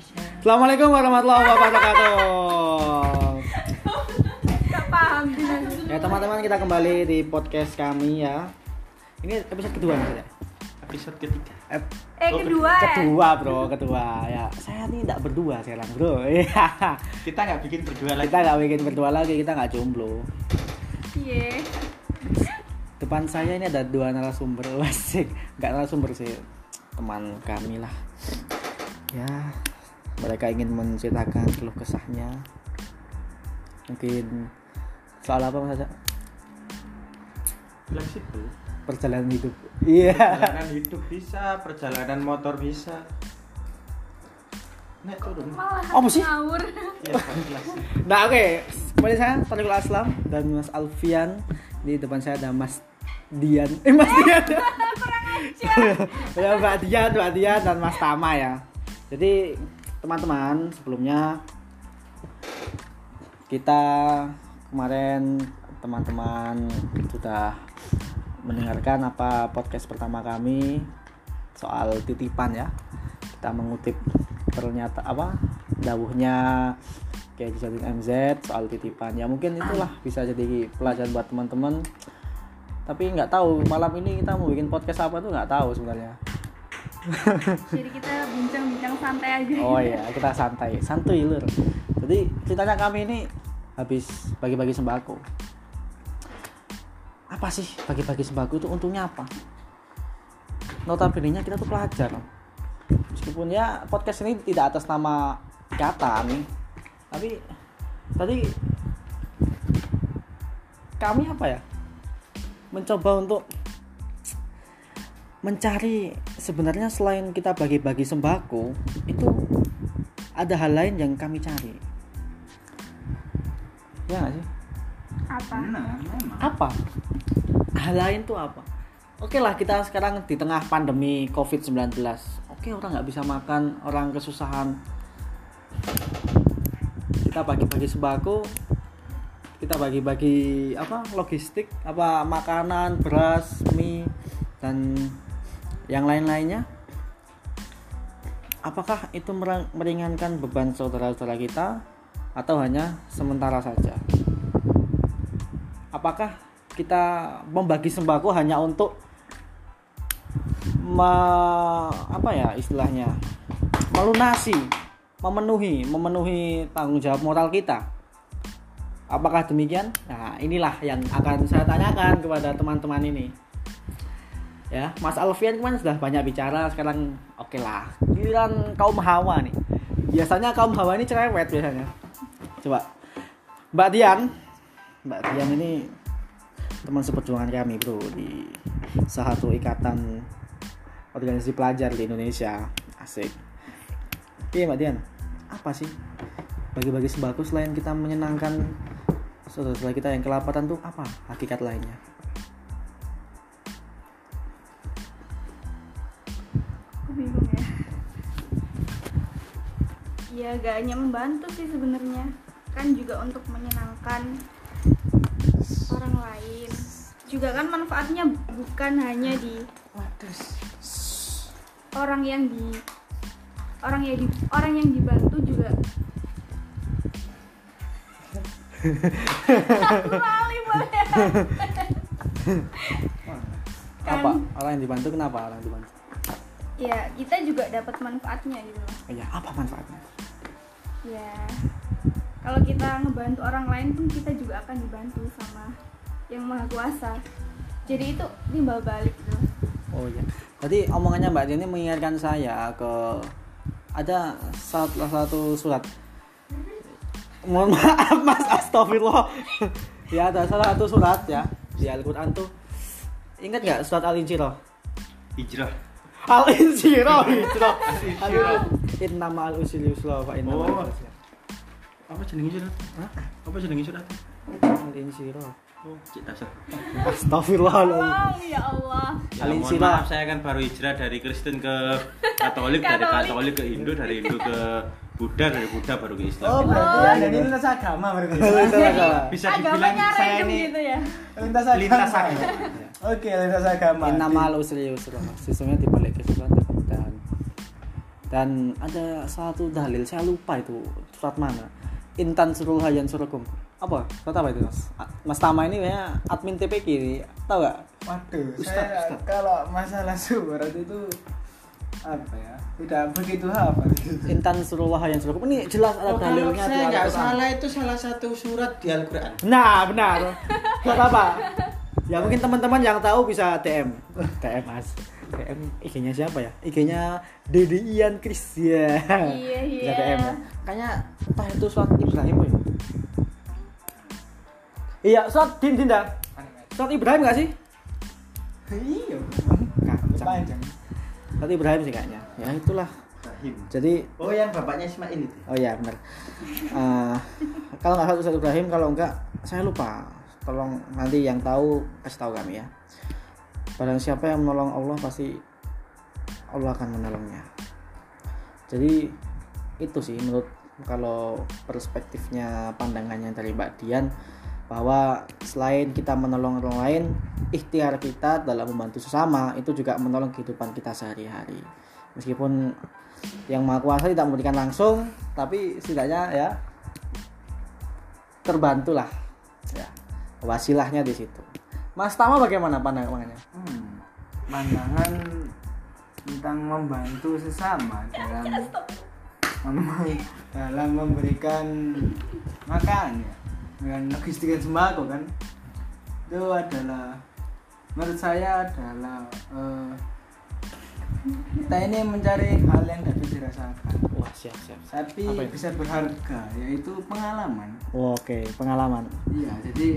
Assalamualaikum warahmatullahi wabarakatuh. Paham. Ya teman-teman kita kembali di podcast kami ya. Ini episode kedua nih ya. Episode ketiga. Ep- Eh Oh, kedua ya. kedua bro, kedua ya. Saya nih tidak berdua sekarang bro. Iya. Kita nggak bikin berdua lagi. kita nggak bikin berdua lagi, kita nggak jomblo. Iya. Depan saya ini ada dua narasumber asik. Nggak narasumber sih, teman kami lah. Ya, mereka ingin menceritakan keluh kesahnya. Mungkin soal apa mas Aca? Situ. Perjalanan hidup. Iya. Perjalanan hidup bisa, perjalanan motor bisa. Nek turun. Malah Apa sih? ngawur. Ya. Nah oke, kembali saya Tariqul Aslam dan Mas Alfian di depan saya ada Mas Dian, eh Mas Dian, ya Mbak Dian, Mbak Dian dan Mas Tama ya. Jadi teman-teman sebelumnya kita kemarin teman-teman sudah mendengarkan apa podcast pertama kami soal titipan ya. Kita mengutip ternyata apa dawuhnya kayak Jadin MZ soal titipan. Ya mungkin itulah bisa jadi pelajaran buat teman-teman. Tapi nggak tahu malam ini kita mau bikin podcast apa tuh nggak tahu sebenarnya Jadi kita bincang-bincang santai aja. oh iya kita santai. Santuy lur. Jadi ceritanya kami ini habis bagi-bagi sembako. Apa sih bagi-bagi sembako itu untungnya apa? Notabene nya kita tuh pelajar. Meskipun ya podcast ini tidak atas nama ikatan tapi tadi kami apa ya? Mencoba untuk mencari sebenarnya selain kita bagi-bagi sembako itu ada hal lain yang kami cari. Ya nggak sih? Apa? Nah, apa? Hal lain tuh apa? Oke lah kita sekarang di tengah pandemi covid 19 oke orang nggak bisa makan orang kesusahan. Kita bagi-bagi sembako kita bagi-bagi apa logistik apa makanan beras mie dan yang lain-lainnya? Apakah itu meringankan beban saudara-saudara kita atau hanya sementara saja? Apakah kita membagi sembako hanya untuk me- apa ya istilahnya melunasi memenuhi memenuhi tanggung jawab moral kita? Apakah demikian? Nah inilah yang akan saya tanyakan kepada teman-teman ini ya Mas Alfian kemarin sudah banyak bicara sekarang oke lah. Giliran kaum hawa nih. Biasanya kaum hawa ini cerewet biasanya. Coba Mbak Dian. Mbak Dian ini teman seperjuangan kami bro di salah satu ikatan organisasi pelajar di Indonesia. Asik. Iya Mbak Dian. Apa sih bagi-bagi sembako selain kita menyenangkan saudara-saudara kita yang kelaparan tuh apa hakikat lainnya Ya gak hanya membantu sih sebenarnya. Kan juga untuk menyenangkan orang lain. Juga kan manfaatnya bukan hanya di orang yang di orang yang di orang yang dibantu juga. Boleh. Apa? Orang yang dibantu kenapa orang yang dibantu? Ya kita juga dapat manfaatnya gitu. Loh ya apa manfaatnya ya kalau kita ngebantu orang lain pun kita juga akan dibantu sama yang maha kuasa jadi itu timbal balik gitu Oh iya. Tadi omongannya Mbak Dian ini mengingatkan saya ke ada salah satu surat. Mohon maaf Mas, astagfirullah. ya ada salah satu surat ya di Al-Qur'an tuh. Ingat nggak surat Al-Insyirah? Hijrah. Al-Insyirah, Insyirah. Inna ma'al usri yusra fa inna Oh. ma'al usri. Apa jenenge surat? Hah? Apa jenenge surat? Al-Insyirah. Oh, cik dasar. Astagfirullahaladzim. wow ya Allah Ya, Alin mohon Sila. maaf saya kan baru hijrah dari Kristen ke Katolik, dari Katolik. Ke Hindu, dari Hindu ke Buddha, dari Buddha baru ke Islam. Oh berarti Oh, anda ini lintas agama berarti. Bisa dibilang saya ini gitu ya Lintas agama. lintas agama. Oke lintas agama. Inna ma'al usri yusra. Sesungguhnya di balik kesulitan kemudahan. Dan ada satu dalil saya lupa itu surat mana intan surul hayan surakum apa surat apa itu mas mas Tama ini ya admin TPK ini tahu gak Waduh, Ustaz, saya Ustaz. kalau masalah surat itu apa ya? Tidak begitu hafal. intan surul hayan surakum ini jelas ada Oh, kalau dalilnya di saya nggak salah itu salah satu surat di Al-Quran. Nah, benar. Surat apa? Ya mungkin teman-teman yang tahu bisa DM. DM Mas. DM IG-nya siapa ya? IG-nya Dedi Ian Chris ya. Iya, Bisa iya. DM ya. Kayaknya entah itu surat Ibrahim ya. Iya, surat Din Dinda. Surat Ibrahim gak sih? Iya. Panjang. Surat Ibrahim sih kayaknya. Ya itulah. Rahim. Jadi Oh yang bapaknya Ismail itu. Oh iya benar. Eh, kalau nggak salah Ustaz Ibrahim, kalau enggak saya lupa. Tolong nanti yang tahu kasih tahu kami ya. Barang siapa yang menolong Allah pasti Allah akan menolongnya. Jadi itu sih menurut kalau perspektifnya pandangannya dari Mbak Dian bahwa selain kita menolong orang lain, ikhtiar kita dalam membantu sesama itu juga menolong kehidupan kita sehari-hari. Meskipun yang maha kuasa tidak memberikan langsung tapi setidaknya ya terbantulah ya wasilahnya di situ Mas Tama bagaimana pandangannya? Hmm. Pandangan tentang membantu sesama dalam mem- dalam memberikan makan ya. Dengan logistik dan sembako kan? Itu adalah menurut saya adalah eh, kita ini mencari hal yang dapat dirasakan wah siap siap tapi bisa berharga yaitu pengalaman oke pengalaman Iya, jadi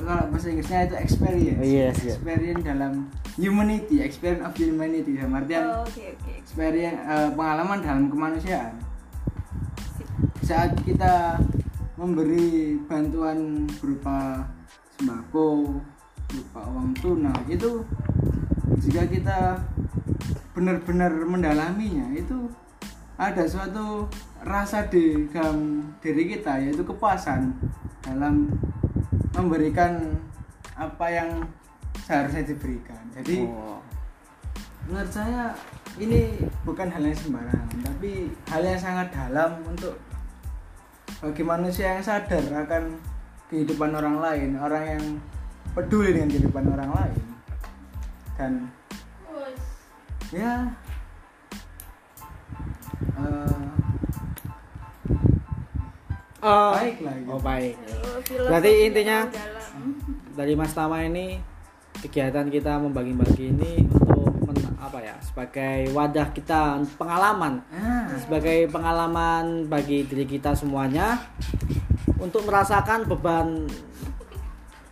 kalau bahasa Inggrisnya itu experience. Yes, yes. Experience dalam humanity, experience of humanity dalam artian Oh, Oke, oke. experience eh, pengalaman dalam kemanusiaan. Saat kita memberi bantuan berupa sembako, berupa uang tunai, itu jika kita benar-benar mendalaminya itu ada suatu rasa di dalam diri kita yaitu kepuasan dalam memberikan apa yang seharusnya diberikan. Jadi oh, menurut saya ini bukan hal yang sembarangan, tapi hal yang sangat dalam untuk bagi manusia yang sadar akan kehidupan orang lain, orang yang peduli dengan kehidupan orang lain. Dan ya. Eh, oh, baik lah gitu. oh baik. Filosofi Berarti intinya- dalam. dari Mas Tama ini kegiatan kita membagi-bagi ini untuk men- apa ya sebagai wadah kita pengalaman. Ah, sebagai pengalaman bagi diri kita semuanya untuk merasakan beban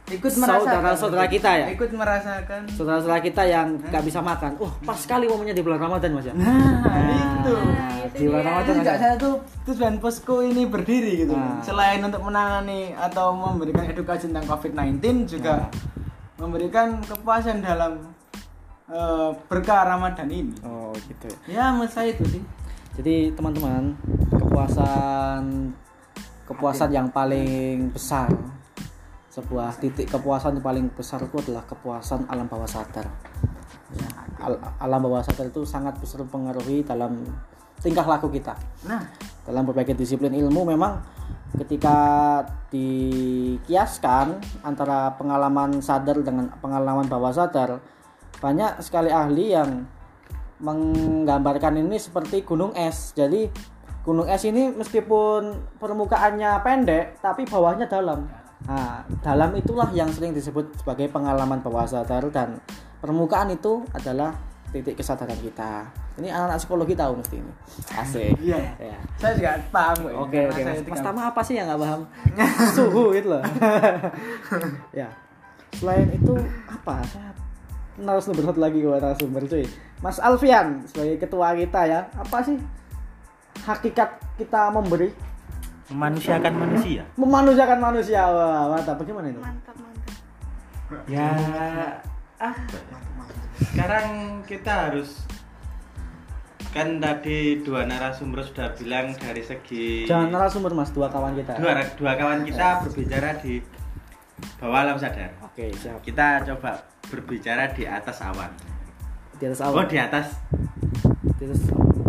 ikut Saudara-saudara kita ya? Ikut merasakan. saudara-saudara kita yang nggak bisa makan. Wah, pas sekali momennya di bulan Ramadan mas ya. Nah, itu. Nah, itu di bulan. Ramadan juga ya? saya tuh tujuan posko ini berdiri gitu Nah. selain untuk menangani atau memberikan edukasi tentang COVID-19 juga Nah. memberikan kepuasan dalam eh, berkah Ramadan ini Oh gitu. ya. ya menurut saya itu sih Jadi teman-teman kepuasan kepuasan yang paling besar sebuah titik kepuasan yang paling besar itu adalah kepuasan alam bawah sadar. Ya, al- alam bawah sadar itu sangat besar mempengaruhi dalam tingkah laku kita. nah dalam berbagai disiplin ilmu memang ketika dikiaskan antara pengalaman sadar dengan pengalaman bawah sadar banyak sekali ahli yang menggambarkan ini seperti gunung es jadi gunung es ini meskipun permukaannya pendek tapi bawahnya dalam nah dalam itulah yang sering disebut sebagai pengalaman bawah sadar dan permukaan itu adalah titik kesadaran kita. Ini anak-anak psikologi tahu mesti ini. Asik. Iya. Ya. Saya juga paham Oke oke. Mas, mas Tama apa sih yang nggak paham? Suhu gitu loh. ya. Selain itu apa? Saya narasumber satu lagi gue narasumber cuy. Mas Alfian sebagai ketua kita ya. Apa sih hakikat kita memberi Memanusiakan manusia. memanusiakan manusia wah mantap bagaimana itu? Mantap, mantap. Ya ya? Sekarang kita harus kan tadi dua narasumber sudah bilang dari segi Jangan narasumber mas dua kawan kita. dua, dua kawan kita berbicara di bawah alam sadar. Oke siap. Kita coba berbicara di atas awan. Di atas Oh awan. di atas Terus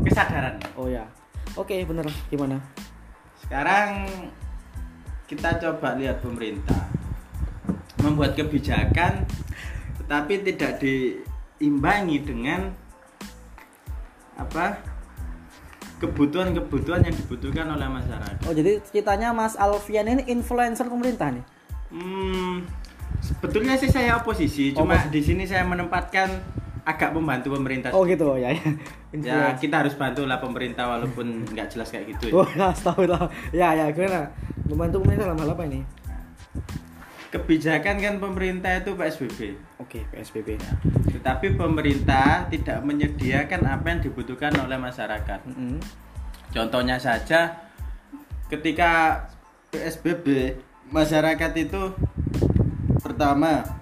kesadaran oh ya. Oke, bener. Gimana? Sekarang kita coba lihat pemerintah membuat kebijakan tetapi tidak diimbangi dengan apa kebutuhan-kebutuhan yang dibutuhkan oleh masyarakat. Oh, jadi ceritanya Mas Alfian ini influencer pemerintah nih. Hmm, sebetulnya sih saya oposisi, Oh, cuma di sini saya menempatkan agak membantu pemerintah. Oh, gitu ya. ya. Ya kita harus bantu lah pemerintah walaupun nggak jelas kayak gitu. ya. Oh, astagfirullah. Ya, ya, gimana? Membantu pemerintah dalam hal apa ini? Kebijakan kan pemerintah itu PSBB. Oke, PSBB. Tetapi pemerintah tidak menyediakan apa yang dibutuhkan oleh masyarakat. Mm-mm. Contohnya saja ketika PSBB masyarakat itu pertama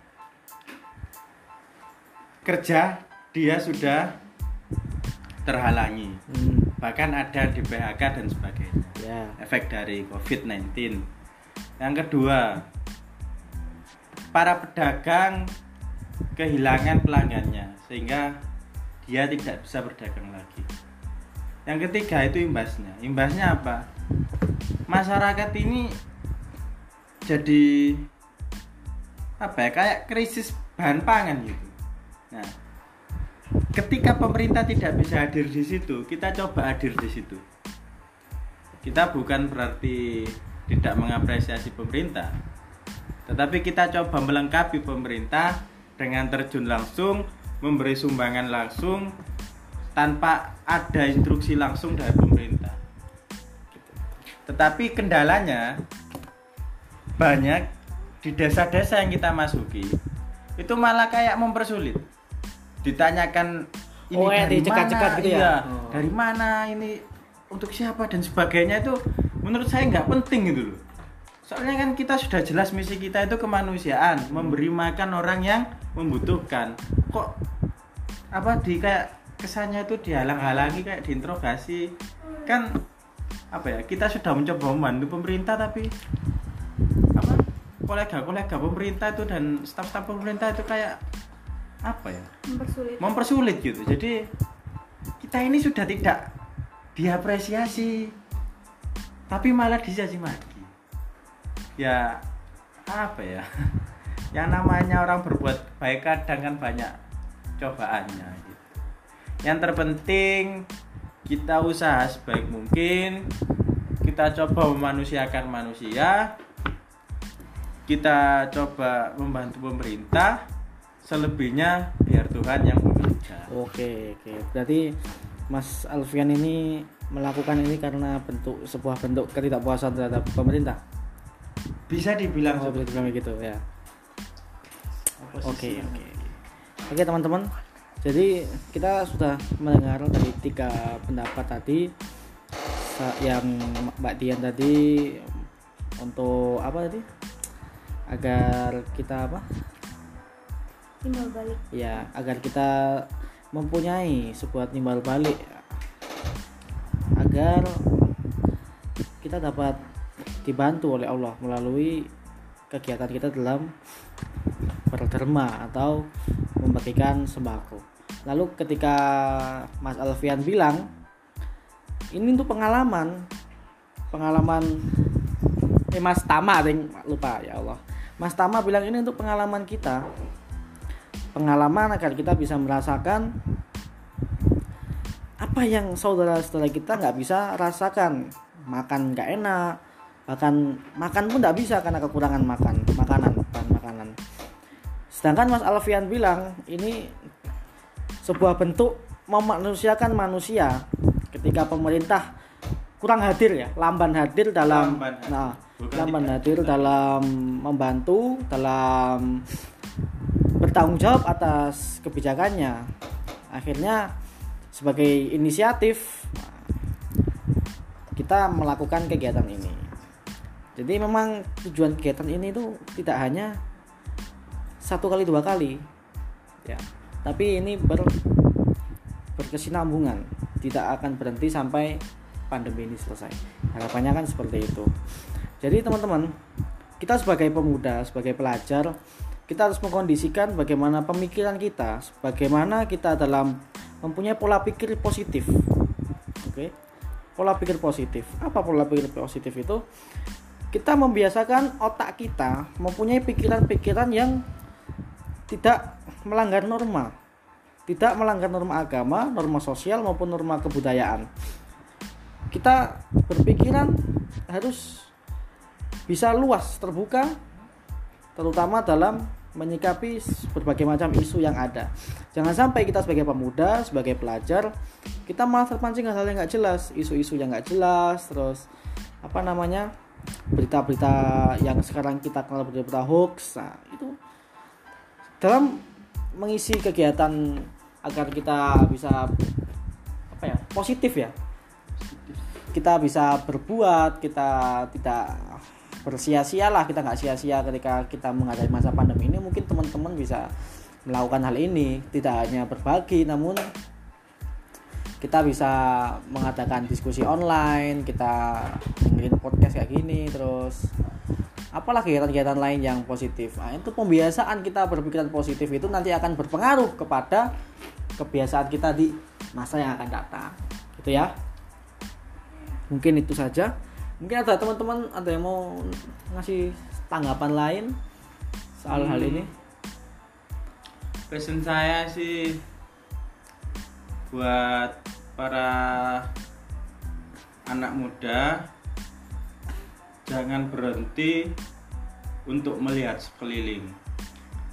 kerja dia sudah terhalangi. Hmm, Bahkan ada di PHK dan sebagainya. ya. Efek dari COVID-19. Yang kedua, para pedagang kehilangan pelanggannya sehingga dia tidak bisa berdagang lagi. Yang ketiga itu imbasnya. Imbasnya apa? Masyarakat ini jadi apa ya kayak krisis bahan pangan gitu. Nah, ketika pemerintah tidak bisa hadir di situ, kita coba hadir di situ. Kita bukan berarti tidak mengapresiasi pemerintah, tetapi kita coba melengkapi pemerintah dengan terjun langsung, memberi sumbangan langsung tanpa ada instruksi langsung dari pemerintah. Tetapi kendalanya banyak di desa-desa yang kita masuki itu malah kayak mempersulit. Ditanyakan ini Oh, kayak dari dicekat-cekat mana? gitu ya? Iya, Oh. dari mana ini untuk siapa dan sebagainya itu menurut saya nggak penting gitu loh. Soalnya kan kita sudah jelas misi kita itu kemanusiaan, memberi makan orang yang membutuhkan. Kok apa di kayak kesannya itu dihalang-halangi kayak diinterogasi kan apa ya kita sudah mencoba membantu pemerintah tapi apa kolega-kolega pemerintah itu dan staf-staf pemerintah itu kayak apa ya? Mempersulit. Mempersulit gitu. Jadi kita ini sudah tidak diapresiasi tapi malah dicaci maki. Ya apa ya? Yang namanya orang berbuat baik kadang kan banyak cobaannya gitu. yang terpenting kita usaha sebaik mungkin kita coba memanusiakan manusia kita coba membantu pemerintah selebihnya biar Tuhan yang bekerja Oke, oke. Berarti Mas Alfian ini melakukan ini karena bentuk sebuah bentuk ketidakpuasan terhadap pemerintah. bisa dibilang Oh, seperti gitu ya. Oke, oke. Oke, teman-teman. Jadi kita sudah mendengar dari tiga pendapat tadi yang Mbak Dian tadi untuk apa tadi? Agar kita apa? Timbal balik ya agar kita mempunyai sebuah timbal balik agar kita dapat dibantu oleh Allah melalui kegiatan kita dalam berderma atau membagikan sembako. Lalu ketika Mas Alfian bilang ini untuk pengalaman pengalaman eh Mas Tama ding lupa ya Allah. Mas Tama bilang ini untuk pengalaman kita pengalaman agar kita bisa merasakan apa yang saudara-saudara kita nggak bisa rasakan makan nggak enak bahkan makan pun nggak bisa karena kekurangan makan makanan bahan makanan sedangkan Mas Alfian bilang ini sebuah bentuk memanusiakan manusia ketika pemerintah kurang hadir ya lamban hadir dalam Lamban hadir. nah Bukan lamban hadir. dalam membantu dalam bertanggung jawab atas kebijakannya. Akhirnya sebagai inisiatif kita melakukan kegiatan ini. Jadi memang tujuan kegiatan ini itu tidak hanya satu kali dua kali, ya, tapi ini ber, berkesinambungan, tidak akan berhenti sampai pandemi ini selesai. Harapannya kan seperti itu. Jadi teman-teman, kita sebagai pemuda, sebagai pelajar, kita harus mengkondisikan bagaimana pemikiran kita, bagaimana kita dalam mempunyai pola pikir positif. Oke? Pola pikir positif. Apa pola pikir positif itu? Kita membiasakan otak kita mempunyai pikiran-pikiran yang tidak melanggar norma. Tidak melanggar norma agama, norma sosial maupun norma kebudayaan. Kita berpikiran harus bisa luas, terbuka, terutama dalam menyikapi berbagai macam isu yang ada. Jangan sampai kita sebagai pemuda, sebagai pelajar, kita malah terpancing hal-hal yang nggak jelas, isu-isu yang nggak jelas, terus apa namanya berita-berita yang sekarang kita kenal berita hoax. Nah, itu dalam mengisi kegiatan agar kita bisa apa ya positif ya kita bisa berbuat kita tidak bersia-sia lah kita nggak sia-sia ketika kita menghadapi masa pandemi ini. Mungkin teman-teman bisa melakukan hal ini tidak hanya berbagi namun kita bisa mengadakan diskusi online kita dengerin podcast kayak gini terus apalah kegiatan-kegiatan lain yang positif. Nah, itu pembiasaan kita berpikiran positif itu nanti akan berpengaruh kepada kebiasaan kita di masa yang akan datang. Gitu ya. Mungkin itu saja mungkin ada teman-teman ada yang mau ngasih tanggapan lain soal hmm. hal ini? Pesan saya sih buat para anak muda jangan berhenti untuk melihat sekeliling.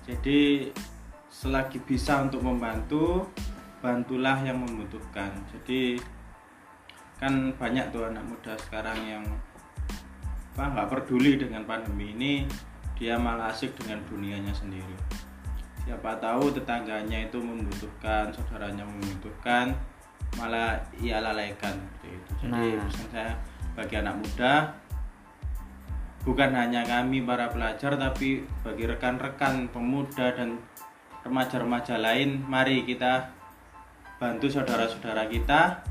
Jadi selagi bisa untuk membantu bantulah yang membutuhkan. Jadi kan banyak tuh anak muda sekarang yang apa nggak peduli dengan pandemi ini dia malah asik dengan dunianya sendiri siapa tahu tetangganya itu membutuhkan saudaranya membutuhkan malah ia lalaikan itu jadi nah. pesan saya bagi anak muda bukan hanya kami para pelajar tapi bagi rekan-rekan pemuda dan remaja-remaja lain mari kita bantu saudara-saudara kita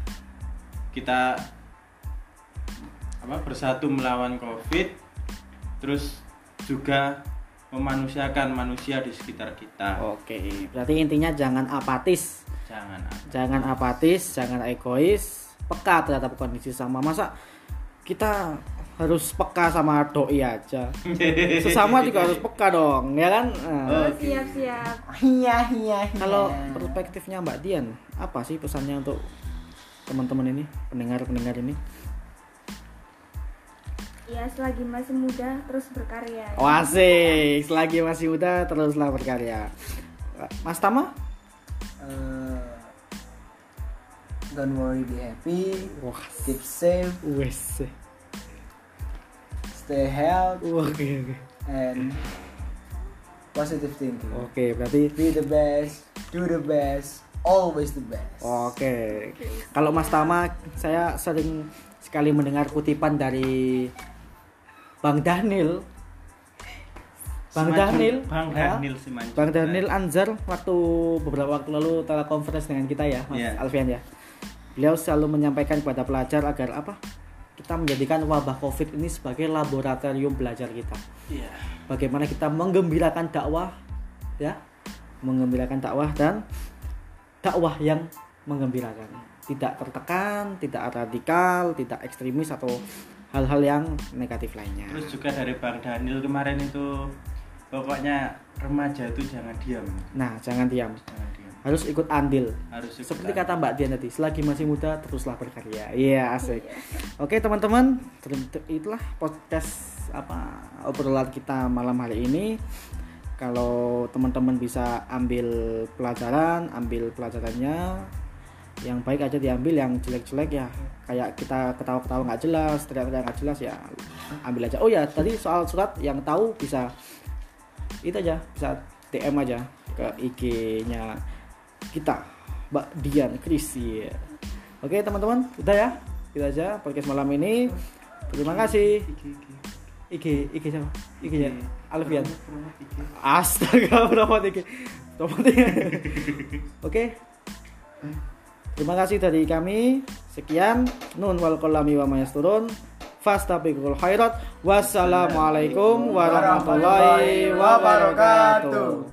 kita apa bersatu melawan covid terus juga memanusiakan manusia di sekitar kita. Oke berarti intinya jangan apatis. Jangan apatis. jangan apatis jangan egois peka terhadap kondisi sama. Masa kita harus peka sama doi aja? Sesama juga harus peka dong ya kan? Oh, siap siap. Iya iya, iya. kalau perspektifnya Mbak Dian apa sih pesannya untuk teman-teman ini pendengar pendengar ini. Ya selagi masih muda terus berkarya. Oh asik. Selagi masih muda teruslah berkarya. Mas Tama? Uh, don't worry be happy. Wah. keep safe. Wes. Stay healthy. Oke okay, oke. Okay. and positive thinking. Oke okay, berarti be the best. Do the best always the best oke okay. kalau Mas Tama saya sering sekali mendengar kutipan dari Bang Daniel Bang Daniel, Bang ya? Daniel Bang Daniel Anzar waktu beberapa waktu lalu telekonferensi dengan kita ya, Mas yeah. Alfian ya. Beliau selalu menyampaikan kepada pelajar agar apa? kita menjadikan wabah COVID ini sebagai laboratorium belajar kita. Yeah. Bagaimana kita menggembirakan dakwah, ya, menggembirakan dakwah dan dakwah yang menggembirakan, tidak tertekan, tidak radikal, tidak ekstremis atau hal-hal yang negatif lainnya. Terus juga dari Bang Daniel kemarin itu pokoknya remaja itu jangan diam. Nah, jangan diam. Jangan diam harus ikut andil harus ikut seperti andil. kata Mbak Dian tadi selagi masih muda teruslah berkarya iya yeah, asik oke teman-teman itulah podcast apa obrolan kita malam hari ini kalau teman-teman bisa ambil pelajaran ambil pelajarannya yang baik aja diambil yang jelek-jelek ya. Kayak kita ketawa-ketawa nggak jelas teriak-teriak nggak jelas ya ambil aja. Oh ya tadi soal surat yang tahu bisa itu aja bisa DM aja ke IG-nya kita Mbak Dian Kristi Oke teman-teman udah ya. Kita aja podcast malam ini. Terima kasih IG IG siapa? IG nya Alfian. Astaga berapa IG oke. Terima kasih dari kami. Sekian. Nun wal kolami wa mayasturun fastabiqul khairat. Wassalamualaikum warahmatullahi wabarakatuh